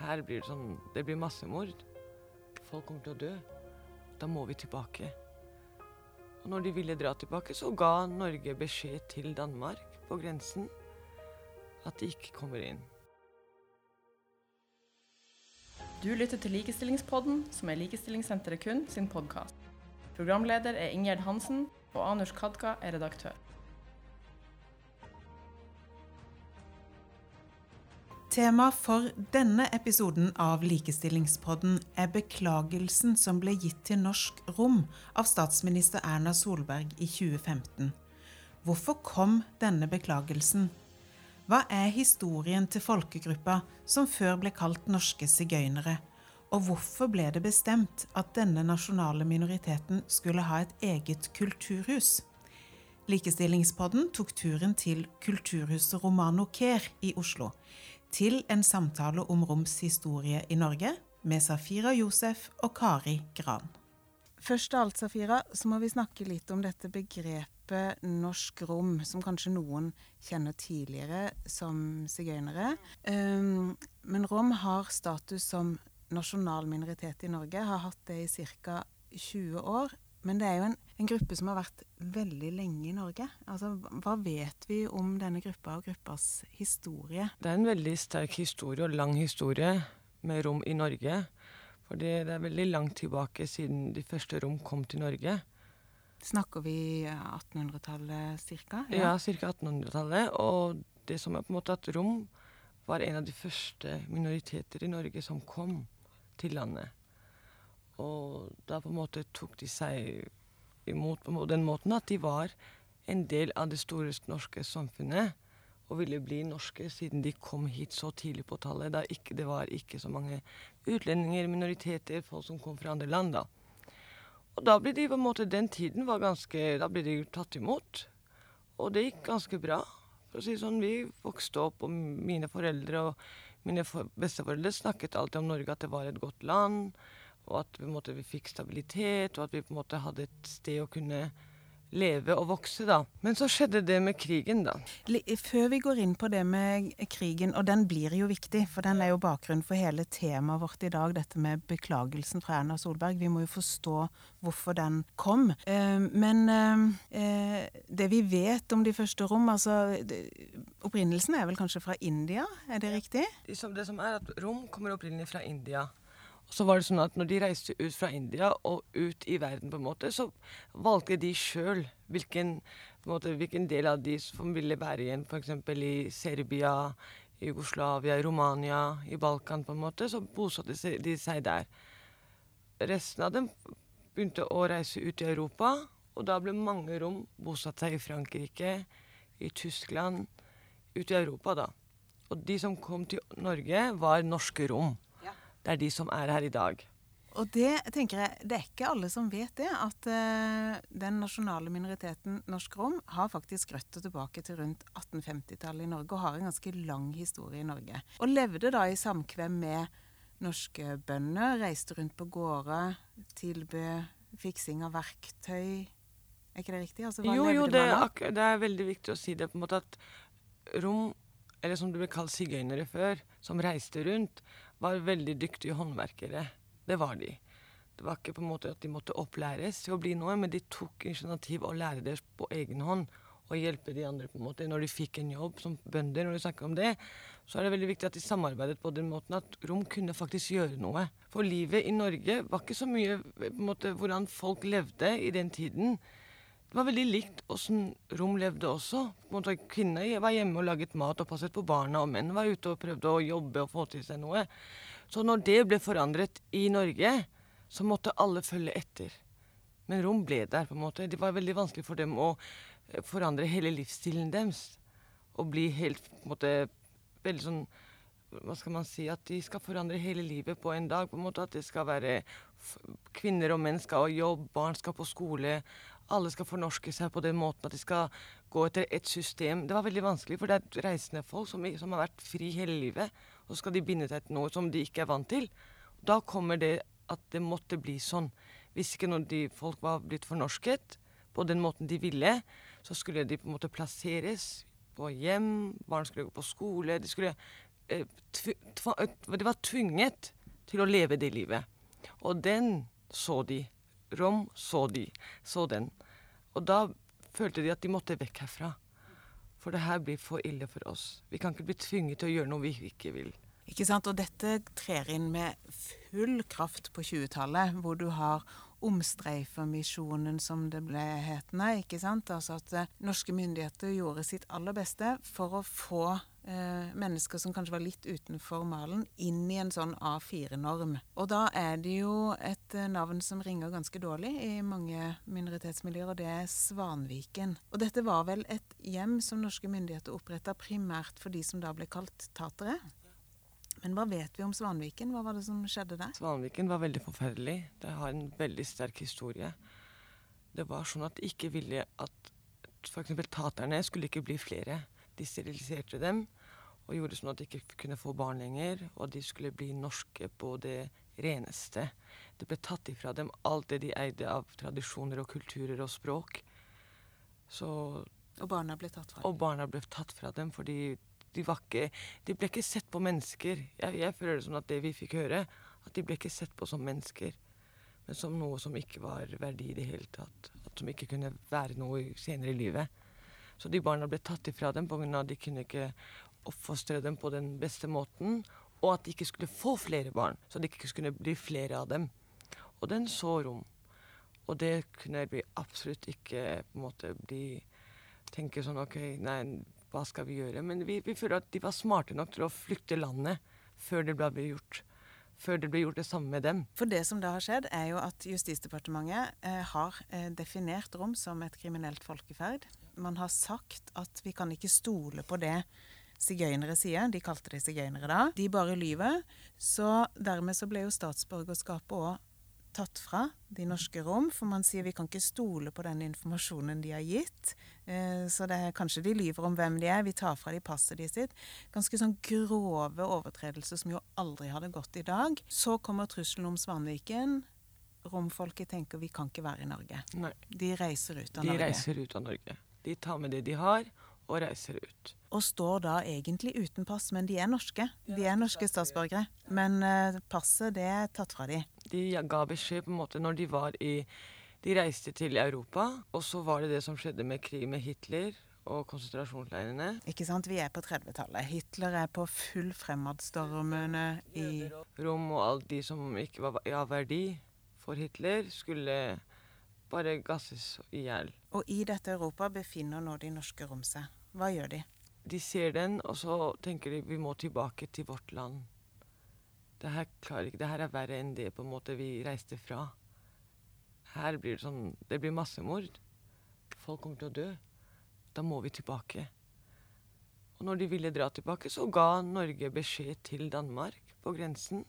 Her blir det sånn Det blir massemord. Folk kommer til å dø. Da må vi tilbake. Og når de ville dra tilbake, så ga Norge beskjed til Danmark på grensen at de ikke kommer inn. Du lytter til Likestillingspodden, som er Likestillingssenteret kun sin podkast. Programleder er Ingjerd Hansen, og Anush Kadka er redaktør. Tema for denne episoden av Likestillingspodden er beklagelsen som ble gitt til Norsk Rom av statsminister Erna Solberg i 2015. Hvorfor kom denne beklagelsen? Hva er historien til folkegruppa som før ble kalt norske sigøynere? Og hvorfor ble det bestemt at denne nasjonale minoriteten skulle ha et eget kulturhus? Likestillingspodden tok turen til kulturhuset Romano Care i Oslo til en samtale om roms historie i Norge med Safira Josef og Kari Gran. Først av alt, Safira, så må vi snakke litt om dette begrepet norsk rom, som kanskje noen kjenner tidligere som sigøynere. Um, men rom har status som nasjonal minoritet i Norge, har hatt det i ca. 20 år. Men det er jo en, en, gruppe som har vært veldig lenge i Norge. Altså, Hva vet vi om denne gruppa og gruppas historie? Det er en veldig sterk historie og lang historie med rom i Norge. For det er veldig langt tilbake siden de første rom kom til Norge. Snakker vi 1800-tallet ca.? Ja, ja 1800-tallet. Og det som er på en måte at rom var en av de første minoriteter i Norge som kom til landet. Og da på en måte tok de seg imot på den måten at de var en del av det store norske samfunnet og ville bli norske siden de kom hit så tidlig på tallet. Da ikke, det var ikke så mange utlendinger, minoriteter, folk som kom fra andre land. da. Og da ble de på en måte, Den tiden var ganske Da ble de tatt imot. Og det gikk ganske bra. For å si sånn, Vi vokste opp, og mine foreldre og mine besteforeldre snakket alltid om Norge, at det var et godt land og at måte, vi fikk stabilitet, og at vi på en måte hadde et sted å kunne leve og vokse, da. Men så skjedde det med krigen, da. Før vi går inn på det med krigen, og den blir jo viktig, for den er jo bakgrunnen for hele temaet vårt i dag, dette med beklagelsen fra Erna Solberg. Vi må jo forstå hvorfor den kom. Eh, men eh, det vi vet om de første rom, altså Opprinnelsen er vel kanskje fra India, er det riktig? Det som er at Rom kommer opprinnelig fra India. Så var det sånn at når de reiste ut fra India og ut i verden, på en måte, så valgte de sjøl hvilken, hvilken, del av de som ville være igjen, f.eks. i Serbia, i Jugoslavia, i Romania, i Balkan, på en måte. Så bosatte de seg der. Resten av dem begynte å reise ut i Europa, og da ble mange rom bosatt seg i Frankrike, i Tyskland, ute i Europa, da. Og de som kom til Norge, var norske rom. Det er de som er her i dag. Og det tenker jeg, det er ikke alle som vet det, at uh, den nasjonale minoriteten norsk rom har faktisk røtter tilbake til rundt 1850-tallet i Norge og har en ganske lang historie i Norge. Og levde da i samkvem med norske bønder, reiste rundt på gårder, tilbød fiksing av verktøy. Er ikke det riktig? Altså, jo, jo, det er, det er, veldig viktig å si det på en måte at rom, eller som det ble kalt sigøynere før, som reiste rundt, var veldig dyktige håndverkere. Det var de. Det var ikke på en måte at de måtte opplæres til å bli noe, men de tok initiativ og lærte det på egen hånd. Og hjelpe de andre på en måte. Når de fikk en jobb som bønder, når de snakker om det, så er det veldig viktig at de samarbeidet på den måten at Rom kunne faktisk gjøre noe. For livet i Norge var ikke så mye på en måte, hvordan folk levde i den tiden. Det var veldig likt åssen Rom levde også. Kvinner var hjemme og laget mat og passet på barna, og menn var ute og prøvde å jobbe og få til seg noe. Så når det ble forandret i Norge, så måtte alle følge etter. Men Rom ble der, på en måte. Det var veldig vanskelig for dem å eh, forandre hele livsstilen deres. Og bli helt på en måte veldig sånn Hva skal man si At de skal forandre hele livet på en dag. på en måte At det skal være Kvinner og menn skal ha jobb, barn skal på skole. Alle skal fornorske seg på den måten at de skal gå etter et system. Det var veldig vanskelig, for det er reisende folk som, som har vært fri hele livet og så skal de binde seg til noe som de ikke er vant til. Da kommer det at det måtte bli sånn. Hvis ikke når de folk var blitt fornorsket på den måten de ville, så skulle de på en måte plasseres på hjem, barn skulle gå på skole. De skulle eh, de var tvunget til å leve det livet. Og den så de. Rom så de. Så den. Og da følte de at de måtte vekk herfra. For det her blir for ille for oss. Vi kan ikke bli tvunget til å gjøre noe vi ikke vil. Ikke sant? Og dette trer inn med full kraft på 20-tallet, hvor du har omstreifermisjonen, som det ble hetende. ikke sant? Altså at eh, norske myndigheter gjorde sitt aller beste for å få mennesker som kanskje var litt utenfor malen, inn i en sånn A4-norm. Og da er det jo et eh, navn som ringer ganske dårlig i mange minoritetsmiljøer, og det er Svanviken. Og dette var vel et hjem som norske myndigheter oppretta primært for de som da ble kalt tatere? Men hva vet vi om Svanviken? Hva var det som skjedde der? Svanviken var veldig forferdelig. Det har en veldig sterk historie. Det var sånn at de ikke ville at f.eks. taterne skulle ikke bli flere. De steriliserte dem og gjorde sånn at de ikke kunne få barn lenger. Og de skulle bli norske på det reneste. Det ble tatt ifra dem alt det de eide av tradisjoner og kulturer og språk. Så, og barna ble tatt fra dem? Og barna ble tatt fra dem fordi de, ikke, de ble ikke sett på mennesker. Jeg, jeg føler det som at det vi fikk høre, at de ble ikke sett på som mennesker. Men som noe som ikke var verdi i det hele tatt. At som ikke kunne være noe senere i livet. Så de barna ble tatt ifra dem pga. at de kunne ikke oppfostre dem på den beste måten. Og at de ikke skulle få flere barn, så det ikke skulle bli flere av dem. Og den så rom. Og det kunne vi absolutt ikke på en måte bli tenke sånn OK, nei, hva skal vi gjøre? Men vi, vi, føler at de var smarte nok til å flykte landet før det ble gjort. Før det ble gjort det samme med dem. For det som da har skjedd, er jo at Justisdepartementet eh, har eh, definert rom som et kriminelt folkeferd. Man har sagt at vi kan ikke stole på det sigøynere sier. De kalte de sigøynere da. De bare lyver. Så dermed så ble jo statsborgerskapet òg tatt fra de norske rom, for man sier vi kan ikke stole på den informasjonen de har gitt. Eh, så det er kanskje de lyver om hvem de er, vi tar fra de passet de sitt. Ganske sånn grove overtredelser som jo aldri hadde gått i dag. Så kommer trusselen om Svanviken. Romfolket tenker vi kan ikke være i Norge. Nei. De reiser ut av de Norge. De reiser ut av Norge. De tar med det de har, og reiser ut. Og står da egentlig uten pass, men de er norske. De er norske statsborgere. Men uh, passet, det er tatt fra de. De ga beskjed på en måte når de var i De reiste til Europa, og så var det det som skjedde med krig med Hitler og konsentrasjonsleirene. Ikke sant, Vi er på 30-tallet. Hitler er på full fremadstormende i Rom og alle de som ikke var av verdi for Hitler, skulle bare gasses i hjel. Og i dette Europa befinner nå de norske rom seg. Hva gjør de? De ser den, og så tenker de vi må tilbake til vårt land. Det her, det her er verre enn det på en måte vi reiste fra. Her blir det sånn Det blir massemord. Folk kommer til å dø. Da må vi tilbake. Og når de ville dra tilbake, så ga Norge beskjed til Danmark på grensen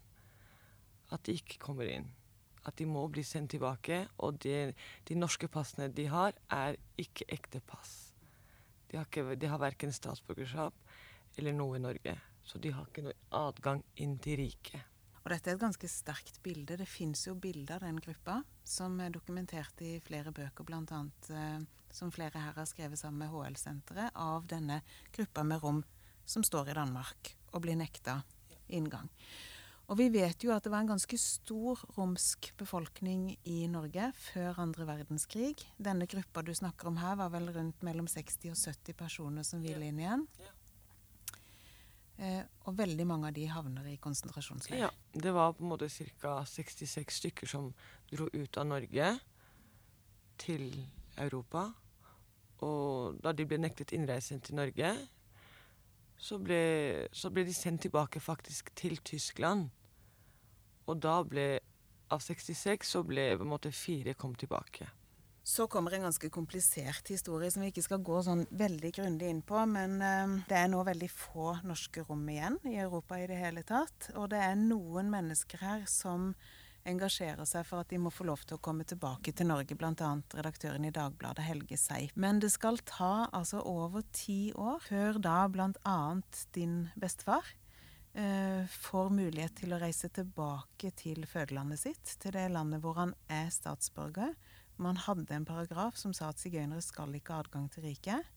at de ikke kommer inn. At de må bli sendt tilbake. Og de, de norske passene de har, er ikke ekte pass. De har, ikke, de har verken statsborgerskap eller noe i Norge. Så de har ikke noe adgang inn til riket. Og dette er et ganske sterkt bilde. Det fins jo bilder av den gruppa, som er dokumentert i flere bøker, bl.a. Eh, som flere her har skrevet sammen med HL-senteret, av denne gruppa med rom som står i Danmark og blir nekta inngang. Og vi vet jo at det var en ganske stor romsk befolkning i Norge før andre verdenskrig. Denne gruppa du snakker om her, var vel rundt mellom 60 og 70 personer som ville inn igjen. Eh, og veldig mange av de havner i konsentrasjonsleir. Ja, det var på en måte ca. 66 stykker som dro ut av Norge til Europa. Og da de ble nektet innreise til Norge, så ble, så ble de sendt tilbake faktisk til Tyskland. Og da ble Av 66 så ble på en måte fire kom tilbake. Så kommer en ganske komplisert historie som vi ikke skal gå sånn veldig grundig inn på. Men uh, det er nå veldig få norske rom igjen i Europa i det hele tatt. Og det er noen mennesker her som engasjerer seg for at de må få lov til å komme tilbake til Norge, bl.a. redaktøren i Dagbladet Helge Seip. Men det skal ta altså over ti år før da bl.a. din bestefar får mulighet til å reise tilbake til fødelandet sitt, til det landet hvor han er statsborger. Man hadde en paragraf som sa at sigøynere skal ikke ha adgang til riket.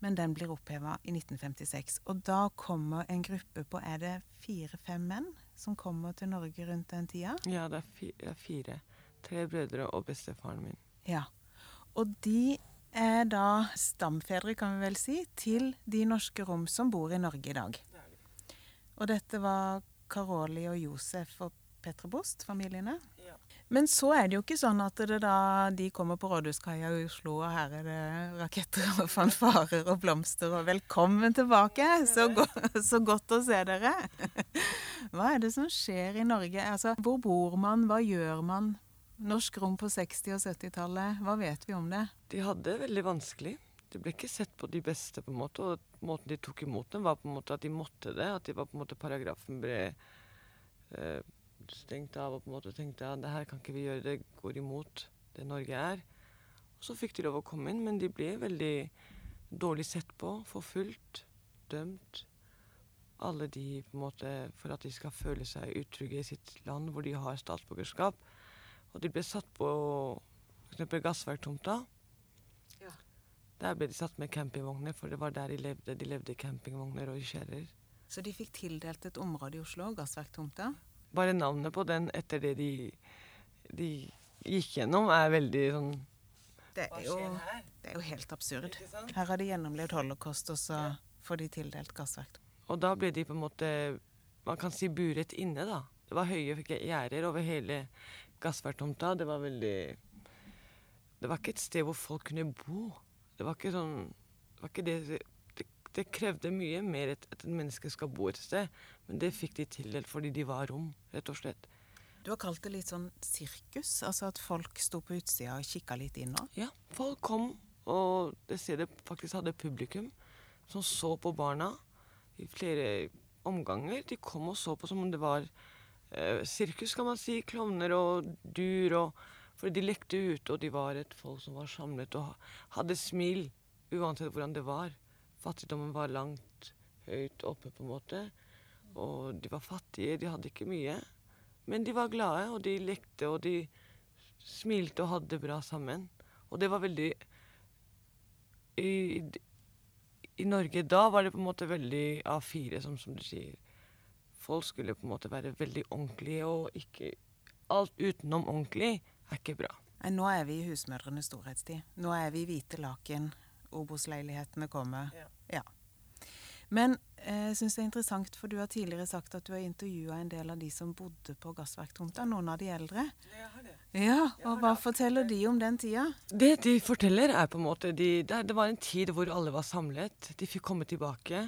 men den blir oppheva i 1956. Og da kommer en gruppe på er det fire-fem menn som kommer til Norge rundt den tida? Ja, er, det er fire. Tre brødre og bestefaren min. Ja. Og de er da stamfedre, kan vi vel si, til de norske rom som bor i Norge i dag. Og dette var Karoli og Josef og Petre Bost, familiene? Ja. Men så er det jo ikke sånn at det da de kommer på Rådhuskaia i Oslo, og her er det raketter og fanfarer og blomster og 'velkommen tilbake', så, go så godt å se dere. Hva er det som skjer i Norge? Altså, hvor bor man, hva gjør man? Norsk rom på 60- og 70-tallet, hva vet vi om det? De hadde det veldig vanskelig. De ble ikke sett på de beste, på en måte, og måten de tok imot dem, var på en måte at de måtte det. At de var på en måte paragrafen ble eh, stengt av og på en måte tenkte at det her kan ikke vi gjøre, det går imot det Norge er. Og så fikk de lov å komme inn, men de ble veldig dårlig sett på, forfulgt, dømt. Alle de på en måte For at de skal føle seg utrygge i sitt land hvor de har statsborgerskap. Og de ble satt på f.eks. gassverktomta. Der ble de satt med campingvogner, for det var der de levde. De levde i campingvogner og i kjeller. Så de fikk tildelt et område i Oslo, gassverktomta. Bare navnet på den etter det de, de gikk gjennom, er veldig sånn Det er, jo, her? det er jo helt absurd. Her har de gjennomlevd holocaust, og så får de tildelt gassverk. Og da ble de på en måte Man kan si buret inne, da. Det var høye gjerder over hele gassverktomta. Det var veldig Det var ikke et sted hvor folk kunne bo. Det var ikke sånn Det var ikke det Det, det krevde mye mer at et menneske skal bo et sted, men det fikk de tildelt fordi de var rom, rett og slett. Du har kalt det litt sånn sirkus, altså at folk sto på utsida og kikka litt inn òg. Ja, folk kom, og det stedet faktisk hadde publikum som så på barna i flere omganger. De kom og så på som om det var eh, sirkus, kan man si. Klovner og dur og For de lekte ute, og de var et folk som var samlet og hadde smil uansett hvordan det var. Fattigdommen var langt høyt oppe, på en måte. Og de var fattige, de hadde ikke mye. Men de var glade, og de lekte, og de smilte og hadde det bra sammen. Og det var veldig i, I Norge da var det på en måte veldig A4, som, som du sier. Folk skulle på en måte være veldig ordentlige, og ikke Alt utenom ordentlig er ikke bra. Nei, Nå er vi i husmødrenes storhetstid. Nå er vi i hvite laken. Obos-leilighetene kommer. Ja. Ja. Men eh, jeg syns det er interessant, for du har tidligere sagt at du har intervjua en del av de som bodde på gassverktomta, noen av de eldre. Ja, og hva forteller de om den tida? Det de forteller, er på en måte de, det, det var en tid hvor alle var samlet. De fikk komme tilbake.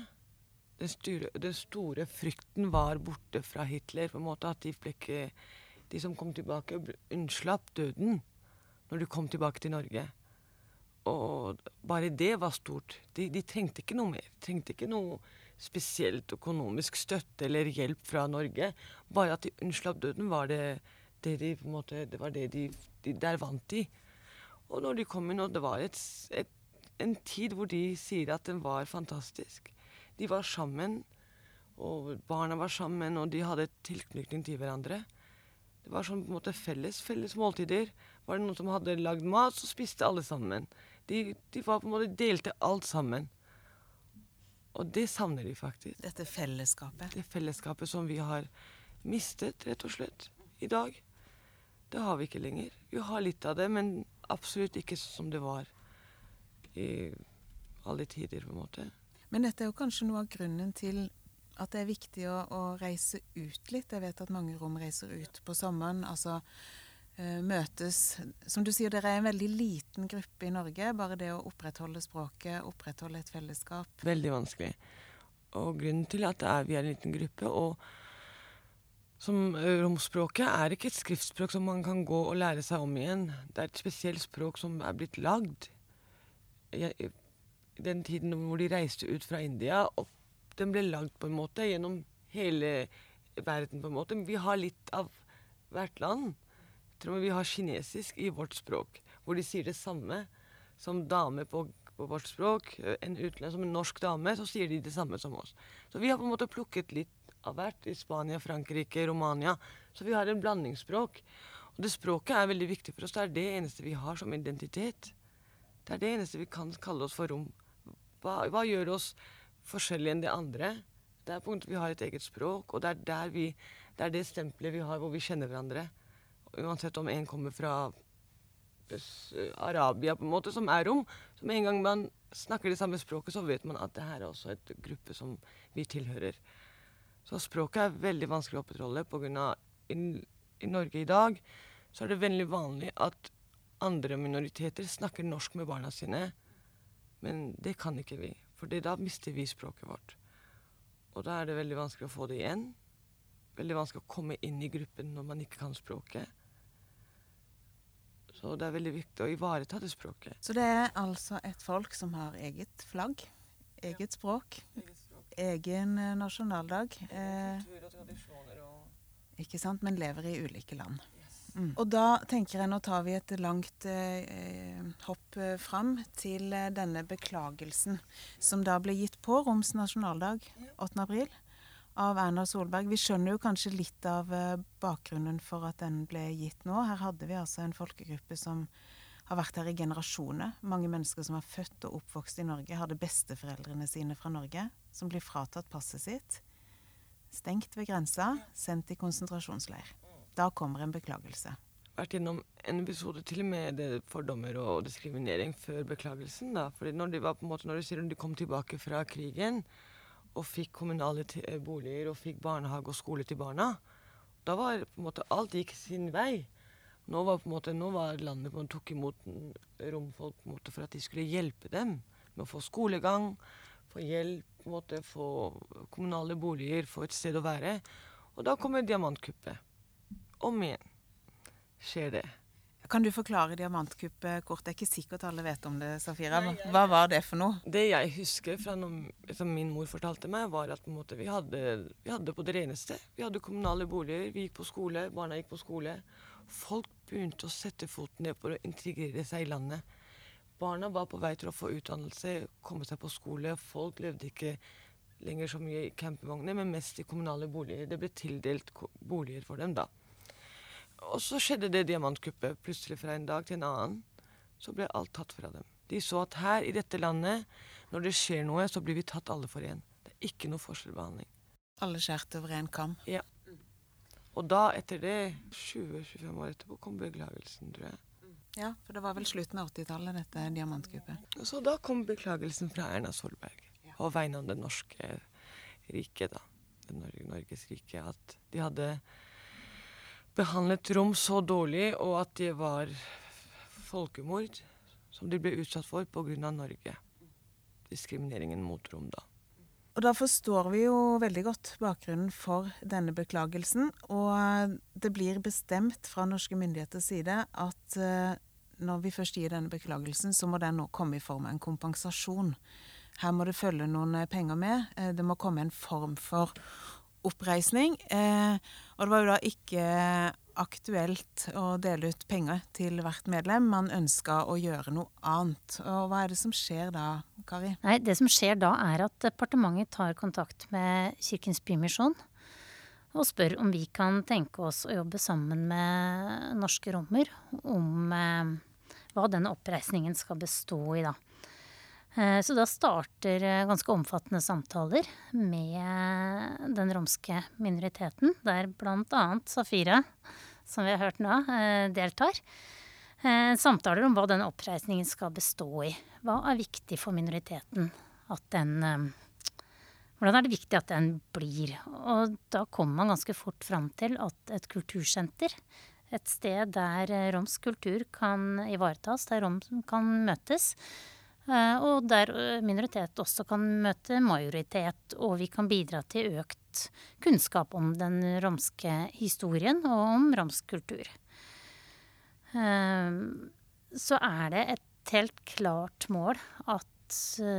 Den, styre, den store frykten var borte fra Hitler. på en måte at De, ble ikke, de som kom tilbake, unnslapp døden når de kom tilbake til Norge. Og bare det var stort. De, de trengte ikke noe mer. De trengte ikke noe spesielt økonomisk støtte eller hjelp fra Norge. Bare at de unnslapp døden, var det det de på en måte, det var det de, de der vant de. Og når de kom inn, og det var et, et, en tid hvor de sier at den var fantastisk. De var sammen, og barna var sammen, og de hadde tilknytning til hverandre. Det var sånn på en måte felles, felles måltider. Var det noen som hadde lagd mat, så spiste alle sammen. De, de var på en måte delte alt sammen. Og det savner de faktisk. Dette fellesskapet. Det fellesskapet som vi har mistet, rett og slett, i dag. Det har vi ikke lenger. Vi har litt av det, men absolutt ikke som det var i alle tider, på en måte. Men dette er jo kanskje noe av grunnen til at det er viktig å, å reise ut litt. Jeg vet at mange rom reiser ut på sommeren. Altså eh, møtes Som du sier, dere er en veldig liten gruppe i Norge. Bare det å opprettholde språket, opprettholde et fellesskap. Veldig vanskelig. Og grunnen til at er, vi er en liten gruppe, og som eh, romspråket er ikke et skriftspråk som man kan gå og lære seg om igjen. Det er et spesielt språk som er blitt lagd. I den tiden hvor de reiste ut fra India, og den ble lagd på en måte gjennom hele verden. på en måte. Vi har litt av hvert land. Jeg tror vi har kinesisk i vårt språk, hvor de sier det samme som dame på, på vårt språk. En utlending som en norsk dame, så sier de det samme som oss. Så vi har på en måte plukket litt av hvert i Spania, Frankrike, Romania. Så vi har en blandingsspråk. Og det språket er veldig viktig for oss. Det er det eneste vi har som identitet. Det er det eneste vi kan kalle oss for rom. Hva, hva gjør oss forskjellige enn det andre? Det er på en måte vi har et eget språk, og det er, der vi, det, er det stempelet vi har hvor vi kjenner hverandre. Uansett om en kommer fra Arabia, på en måte, som er rom. Så med en gang man snakker det samme språket, så vet man at det her er også et gruppe som vi tilhører. Så språket er veldig vanskelig å opprettholde pga. I, I Norge i dag så er det veldig vanlig at andre minoriteter snakker norsk med barna sine. Men det kan ikke vi, for da mister vi språket vårt. Og da er det veldig vanskelig å få det igjen. Veldig vanskelig å komme inn i gruppen når man ikke kan språket. Så det er veldig viktig å ivareta det språket. Så det er altså et folk som har eget flagg, eget språk, eget språk. egen eh, nasjonaldag. og ikke sant, men lever i ulike land. Mm. Og da tenker jeg nå tar vi et langt eh, hopp eh, fram til eh, denne beklagelsen som da ble gitt på Roms nasjonaldag 8. april av Erna Solberg. Vi skjønner jo kanskje litt av eh, bakgrunnen for at den ble gitt nå. Her hadde vi altså en folkegruppe som har vært her i generasjoner. Mange mennesker som er født og oppvokst i Norge, hadde besteforeldrene sine fra Norge, som blir fratatt passet sitt. Stengt ved grensa, sendt i konsentrasjonsleir. Da kommer en beklagelse. Vært gjennom en episode til med fordommer og diskriminering før beklagelsen. da. Fordi når de, var på en måte, når de sier de kom tilbake fra krigen, og fikk kommunale eh, boliger og fikk barnehage og skole til barna. Da var på en måte alt gikk sin vei. Nå var, på en måte, nå var landet en tok imot romfolk på en måte, for at de skulle hjelpe dem med å få skolegang, få hjelp, på en måte, få kommunale boliger, få et sted å være. Og da kommer diamantkuppet. Om igjen skjer det. Kan du forklare diamantkuppet kort? Det er ikke sikkert alle vet om det, Safira. Hva var det for noe? Det jeg husker fra noe som min mor fortalte meg, var at måte, vi, hadde, vi hadde på det reneste. Vi hadde kommunale boliger, vi gikk på skole, barna gikk på skole. Folk begynte å sette foten ned for å integrere seg i landet. Barna var på vei til å få utdannelse, komme seg på skole. Folk levde ikke lenger så mye i campingvogner, men mest i kommunale boliger. Det ble tildelt boliger for dem da. Og så skjedde det diamantkuppet. Plutselig fra en dag til en annen så ble alt tatt fra dem. De så at her i dette landet, når det skjer noe, så blir vi tatt alle for én. Det er ikke noe forskjellsbehandling. Alle skjært over én kam? Ja. Og da, etter det, 20-25 år etterpå, kom beklagelsen, tror jeg. Ja, for det var vel slutten av 80-tallet, dette diamantkuppet. Så da kom beklagelsen fra Erna Solberg på vegne av det norske riket, da. Det Norges rike. At de hadde behandlet rom så dårlig, og at det var folkemord som de ble utsatt for pga. Norge. Diskrimineringen mot rom, da. Og da forstår vi jo veldig godt bakgrunnen for denne beklagelsen. Og det blir bestemt fra norske myndigheters side at uh, når vi først gir denne beklagelsen, så må den nå komme i form av en kompensasjon. Her må det følge noen penger med. Uh, det må komme en form for oppreisning. Eh, og det var jo da ikke aktuelt å dele ut penger til hvert medlem. Man ønska å gjøre noe annet. Og hva er det som skjer da, Kari? Nei, Det som skjer da, er at departementet tar kontakt med Kirkens Bymisjon og spør om vi kan tenke oss å jobbe sammen med norske romer om eh, hva denne oppreisningen skal bestå i, da. Eh, så da starter eh, ganske omfattende samtaler med den romske minoriteten, der bl.a. Safira, som vi har hørt nå, eh, deltar. Samtaler om hva den oppreisningen skal bestå i. Hva er viktig for minoriteten den Hvordan er det viktig at den blir? Og da kommer man ganske fort fram til at et kultursenter, et sted der romsk kultur kan ivaretas, der rom kan møtes, Eh, og der eh, minoritet også kan møte majoritet, og vi kan bidra til økt kunnskap om den romske historien og om romsk kultur. Eh, så er det et helt klart mål at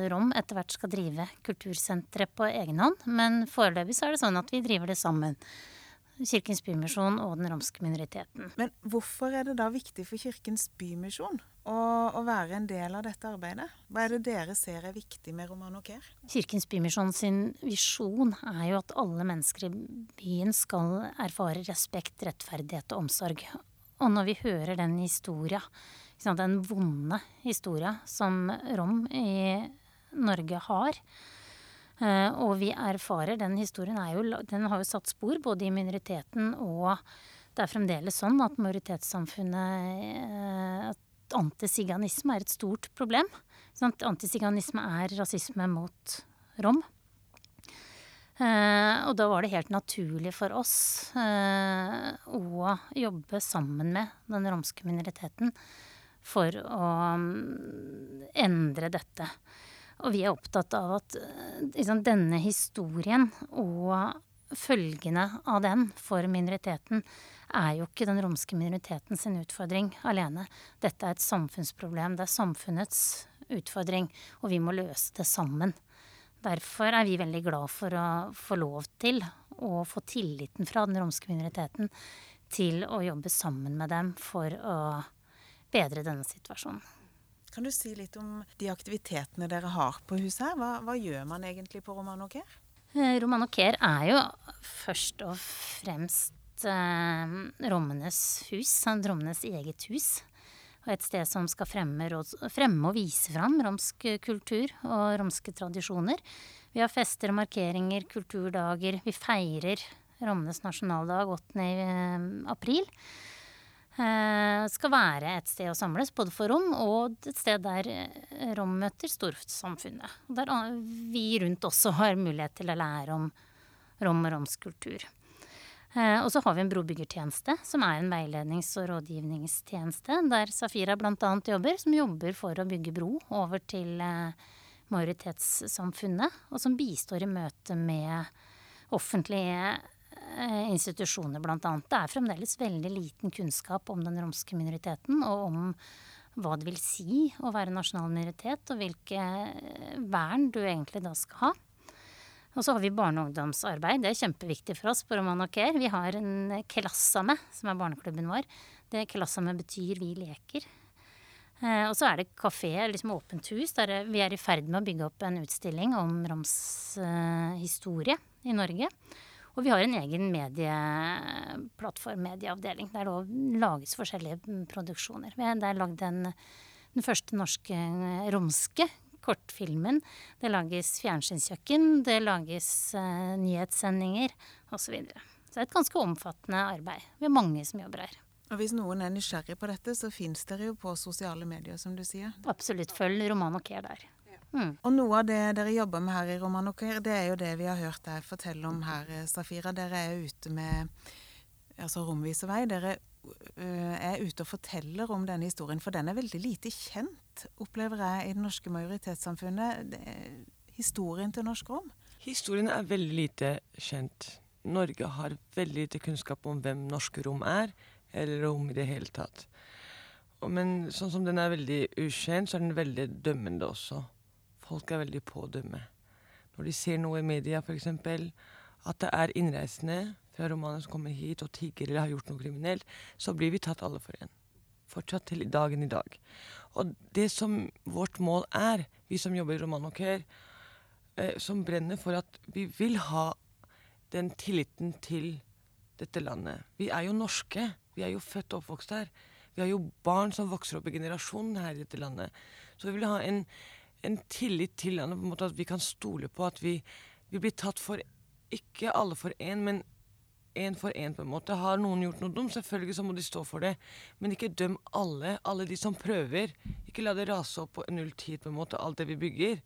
rom etter hvert skal drive kultursenteret på egen hånd, men foreløpig så er det sånn at vi driver det sammen. Kirkens Bymisjon og den romske minoriteten. Men hvorfor er det da viktig for Kirkens Bymisjon å, å, være en del av dette arbeidet? Hva er det dere ser er viktig med Romano Care? Kirkens Bymisjon sin visjon er jo at alle mennesker i byen skal erfare respekt, rettferdighet og omsorg. Og når vi hører den historia, den vonde historia som rom i Norge har. Eh, og vi erfarer Den historien jo, den har jo satt spor både i minoriteten og det er fremdeles sånn at majoritetssamfunnet eh, At antisiganisme er et stort problem. Sånn antisiganisme er rasisme mot rom. Eh, og da var det helt naturlig for oss eh, å jobbe sammen med den romske minoriteten for å um, endre dette. Og vi er opptatt av at liksom, denne historien og følgene av den for minoriteten er jo ikke den romske minoriteten sin utfordring alene. Dette er et samfunnsproblem. Det er samfunnets utfordring, og vi må løse det sammen. Derfor er vi veldig glad for å få lov til å få tilliten fra den romske minoriteten til å jobbe sammen med dem for å bedre denne situasjonen. Kan du si litt om de aktivitetene dere har på huset her? Hva, hva gjør man egentlig på Romano Care? Roman og Care er jo først og fremst eh, rommenes hus, rommenes eget hus. Og et sted som skal fremme, fremme og vise fram romsk kultur og romske tradisjoner. Vi har fester, og markeringer, kulturdager. Vi feirer rommenes nasjonaldag 8. Eh, april. Eh, skal være et sted å samles, både for rom og et sted der eh, rom møter storsamfunnet. Der vi rundt også har mulighet til å lære om rom og romsk kultur. Eh, og så har vi en brobyggertjeneste, som er en veilednings- og rådgivningstjeneste, der Safira bl.a. jobber, som jobber for å bygge bro over til majoritetssamfunnet, og som bistår i møte med offentlige Eh, institusjoner, bl.a. Det er fremdeles veldig liten kunnskap om den romske minoriteten, og om hva det vil si å være nasjonal minoritet, og hvilke eh, vern du egentlig da skal ha. Og så har vi barne- og ungdomsarbeid. Det er kjempeviktig for oss på Roman Care. Vi har en Klassame, som er barneklubben vår. Det Klassame betyr vi leker. Eh, og så er det kafé, liksom åpent hus, der vi er i ferd med å bygge opp en utstilling om Roms eh, historie i Norge. Og vi har en egen medieplattform, medieavdeling, der det lages forskjellige produksjoner. Det er lagd den, den første norske romske kortfilmen. Det lages fjernsynskjøkken, det lages uh, nyhetssendinger osv. Så, videre. så det er et ganske omfattende arbeid. Vi er mange som jobber her. Og Hvis noen er nysgjerrig på dette, så fins dere jo på sosiale medier, som du sier. Absolutt. Følg Roman og Care der. Mm. Og noe av det dere jobber med her i Romanoker, det er jo det vi har hørt deg fortelle om her, eh, Safira. Dere er ute med altså Romvise vei. Dere uh, er ute og forteller om denne historien, for den er veldig lite kjent, opplever jeg, i det norske majoritetssamfunnet. Det, historien til norsk rom? Historien er veldig lite kjent. Norge har veldig lite kunnskap om hvem norske rom er, eller rom i det hele tatt. Men sånn som den er veldig ukjent, så er den veldig dømmende også folk er veldig pådømme. Når de ser noe i media, f.eks. at det er innreisende fra Romania som kommer hit og tigger eller har gjort noe kriminelt, så blir vi tatt alle for en. Fortsatt til dagen i dag. Og det som vårt mål er, vi som jobber i Romanokør, eh, som brenner for at vi vil ha den tilliten til dette landet. Vi er jo norske. Vi er jo født og oppvokst her. Vi har jo barn som vokser opp i generasjonen her i dette landet. Så vi vil ha en en tillit til han, på en måte at vi kan stole på at vi, vi blir tatt for ikke alle for én, men én for én, på en måte. Har noen gjort noe dumt, selvfølgelig så må de stå for det. Men ikke døm alle, alle de som prøver. Ikke la det rase opp på null tid, på en måte, alt det vi bygger.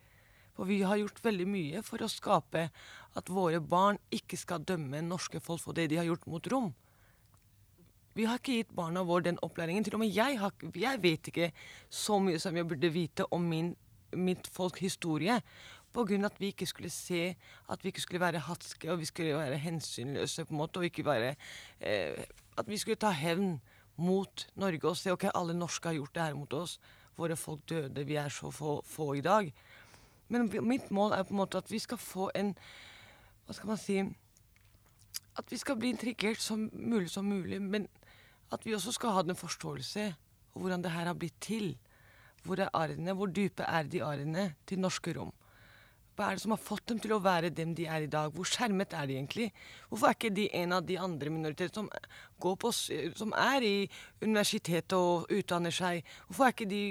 For vi har gjort veldig mye for å skape at våre barn ikke skal dømme norske folk for det de har gjort mot rom. Vi har ikke gitt barna våre den opplæringen. Til og med jeg, har, jeg vet ikke så mye som jeg burde vite om min mitt folks historie. På grunn av at vi ikke skulle se at vi ikke skulle være hatske og vi skulle være hensynløse. på en måte, og ikke være, eh, At vi skulle ta hevn mot Norge og se ok, alle norske har gjort det her mot oss. Våre folk døde, vi er så få, få i dag. Men mitt mål er på en måte at vi skal få en Hva skal man si At vi skal bli intrigert som mulig som mulig. Men at vi også skal ha den forståelse av hvordan det her har blitt til. Hvor er arrene? Hvor dype er de arrene til norske rom? Hva er det som har fått dem til å være dem de er i dag? Hvor skjermet er de egentlig? Hvorfor er ikke de en av de andre minoriteter som, som er i universitetet og utdanner seg? Hvorfor er ikke de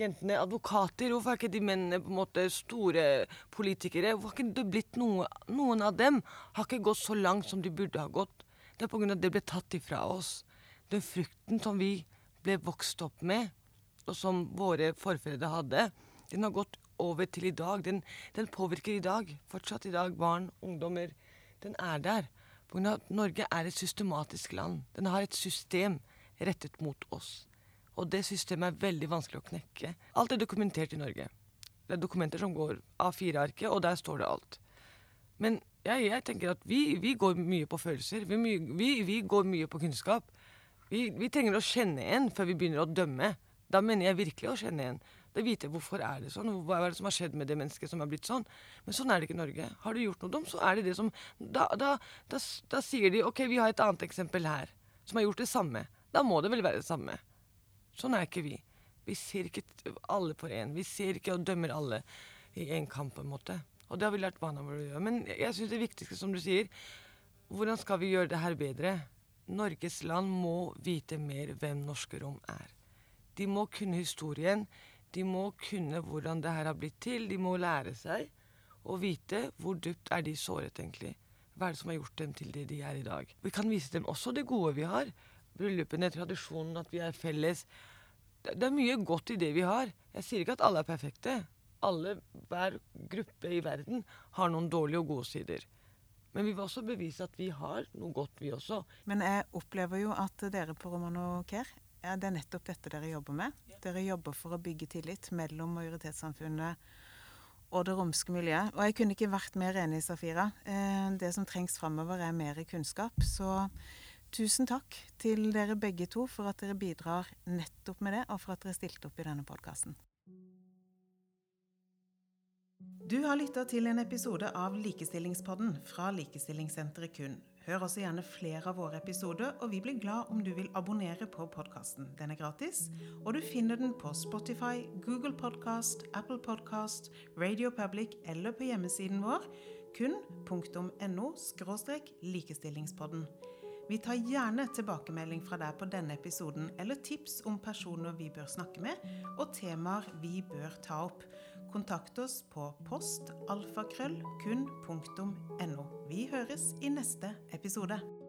jentene advokater? Hvorfor er ikke de mennene på en måte store politikere? Hvorfor har ikke det blitt noe, Noen av dem har ikke gått så langt som de burde ha gått. Det er pga. at det ble tatt ifra oss. Den frukten som vi ble vokst opp med, som våre forfedre hadde, den har gått over til i dag. Den, den påvirker i dag. Fortsatt i dag. Barn, ungdommer. Den er der. Norge er et systematisk land. Den har et system rettet mot oss. Og det systemet er veldig vanskelig å knekke. Alt er dokumentert i Norge. Det er dokumenter som går av fire arket, og der står det alt. Men jeg, jeg tenker at vi, vi, går mye på følelser. Vi, vi, vi går mye på kunnskap. Vi, trenger å kjenne en før vi begynner å dømme. Da mener jeg virkelig å kjenne en. Da vite hvorfor er det sånn, hva er det som har skjedd med det mennesket som har blitt sånn. Men sånn er det ikke i Norge. Har du gjort noe dumt, så er det det som da, da, da, da sier de OK, vi har et annet eksempel her, som har gjort det samme. Da må det vel være det samme. Sånn er ikke vi. Vi ser ikke alle på én. Vi ser ikke og dømmer alle i én kamp, på en måte. Og det har vi lært barna våre å gjøre. Men jeg syns det viktigste, som du sier, hvordan skal vi gjøre det her bedre? Norges land må vite mer hvem Norske Rom er. De må kunne historien. De må kunne hvordan det her har blitt til. De må lære seg å vite hvor dypt er de såret, egentlig. Hva er det som har gjort dem til det de er i dag? Vi kan vise dem også det gode vi har bryllupene, tradisjonen, at vi er felles. Det, er mye godt i det vi har. Jeg sier ikke at alle er perfekte. Alle, hver gruppe i verden har noen dårlige og gode sider. Men vi vil også bevise at vi har noe godt, vi også. Men jeg opplever jo at dere på Romano Care, ja, det er nettopp dette dere jobber med. Dere jobber for å bygge tillit mellom majoritetssamfunnet og det romske miljøet. Og jeg kunne ikke vært mer enig, Safira. Eh, det som trengs framover, er mer kunnskap. Så Tusen takk til dere begge to for at dere bidrar nettopp med det, og for at dere stilte opp i denne podkasten. Du har lytta til en episode av Likestillingspodden fra Likestillingssenteret KUN. Hør også gjerne flere av våre episoder, og vi blir glad om du vil abonnere på podkasten. Den er gratis, og du finner den på Spotify, Google Podcast, Apple Podcast, Radio Public eller på hjemmesiden vår kun.no likestillingspodden. Vi tar gjerne tilbakemelding fra deg på denne episoden, eller tips om personer vi bør snakke med, og temaer vi bør ta opp. Kontakt oss på postalfakrøllkun.no. Vi høres i neste episode.